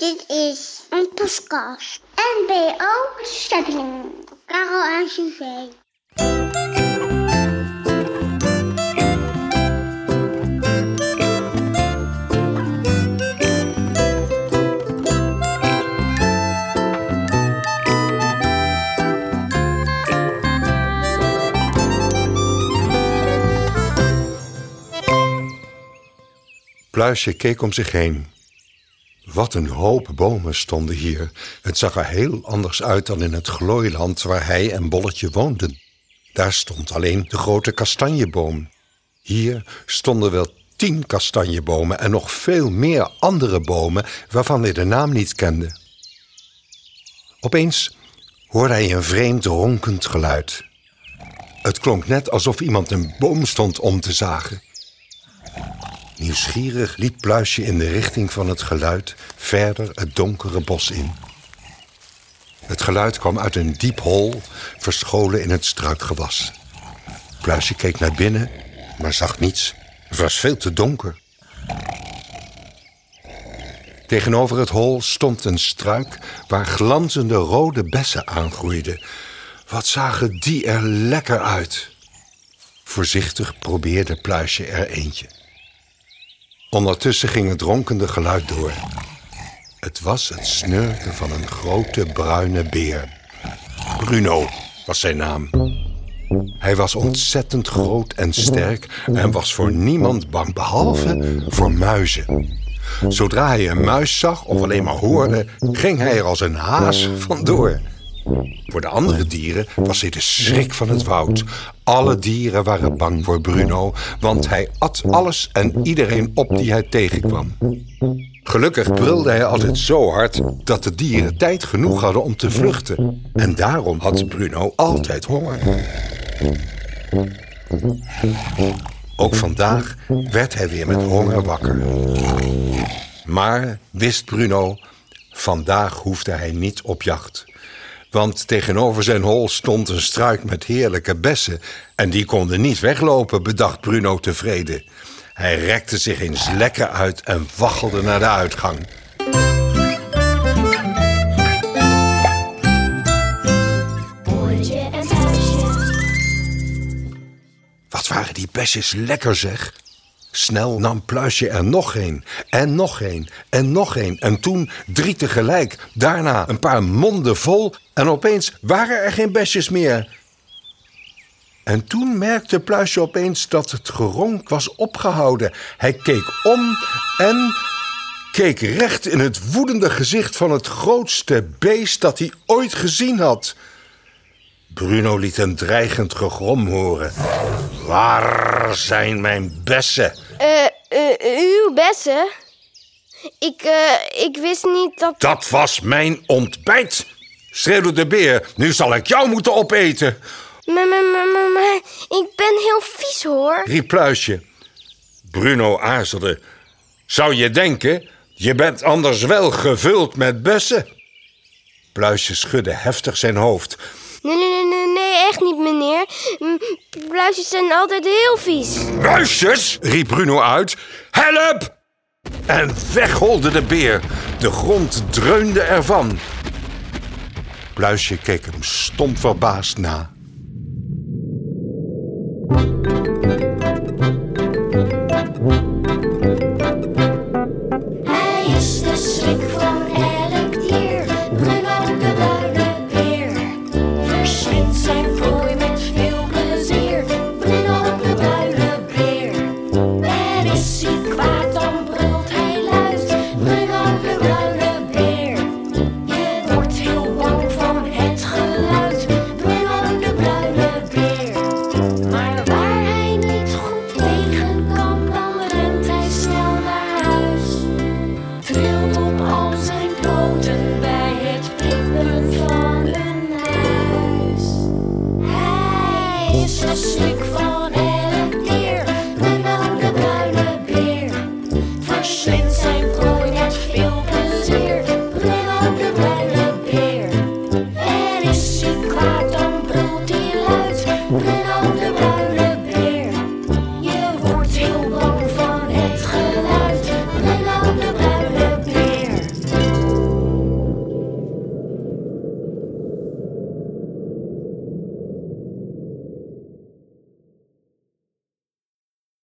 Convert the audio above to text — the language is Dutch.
Dit is een podcast. NBO Stepping. Karel en Suzanne. Pluisje keek om zich heen. Wat een hoop bomen stonden hier. Het zag er heel anders uit dan in het glooiland waar hij en Bolletje woonden. Daar stond alleen de grote kastanjeboom. Hier stonden wel tien kastanjebomen en nog veel meer andere bomen waarvan hij de naam niet kende. Opeens hoorde hij een vreemd ronkend geluid. Het klonk net alsof iemand een boom stond om te zagen. Nieuwsgierig liep Pluisje in de richting van het geluid verder het donkere bos in. Het geluid kwam uit een diep hol, verscholen in het struikgewas. Pluisje keek naar binnen, maar zag niets. Het was veel te donker. Tegenover het hol stond een struik waar glanzende rode bessen aangroeiden. Wat zagen die er lekker uit! Voorzichtig probeerde Pluisje er eentje. Ondertussen ging het ronkende geluid door. Het was het snurken van een grote bruine beer. Bruno was zijn naam. Hij was ontzettend groot en sterk en was voor niemand bang, behalve voor muizen. Zodra hij een muis zag of alleen maar hoorde, ging hij er als een haas vandoor. Voor de andere dieren was hij de schrik van het woud. Alle dieren waren bang voor Bruno, want hij at alles en iedereen op die hij tegenkwam. Gelukkig brulde hij altijd zo hard dat de dieren tijd genoeg hadden om te vluchten. En daarom had Bruno altijd honger. Ook vandaag werd hij weer met honger wakker. Maar, wist Bruno, vandaag hoefde hij niet op jacht. Want tegenover zijn hol stond een struik met heerlijke bessen. En die konden niet weglopen, bedacht Bruno tevreden. Hij rekte zich eens lekker uit en waggelde naar de uitgang. Wat waren die besjes lekker, zeg. Snel nam Pluisje er nog een, en nog een, en nog een. En toen drie tegelijk. Daarna een paar monden vol. En opeens waren er geen besjes meer. En toen merkte Pluisje opeens dat het geronk was opgehouden. Hij keek om en keek recht in het woedende gezicht van het grootste beest dat hij ooit gezien had. Bruno liet een dreigend gegrom horen. Waar zijn mijn bessen? Eh, eh, uw bessen? Ik, eh, ik wist niet dat... Dat was mijn ontbijt, schreeuwde de beer. Nu zal ik jou moeten opeten, Maar, maar, maar, maar, maar, ik ben heel vies hoor. riep Pluisje. Bruno aarzelde. Zou je denken, je bent anders wel gevuld met bessen? Pluisje schudde heftig zijn hoofd. Nee, nee, nee, nee, echt niet, meneer. Bluisjes zijn altijd heel vies. Bluisjes? riep Bruno uit. Help! En wegholde de beer. De grond dreunde ervan. Bluisje keek hem stom verbaasd na.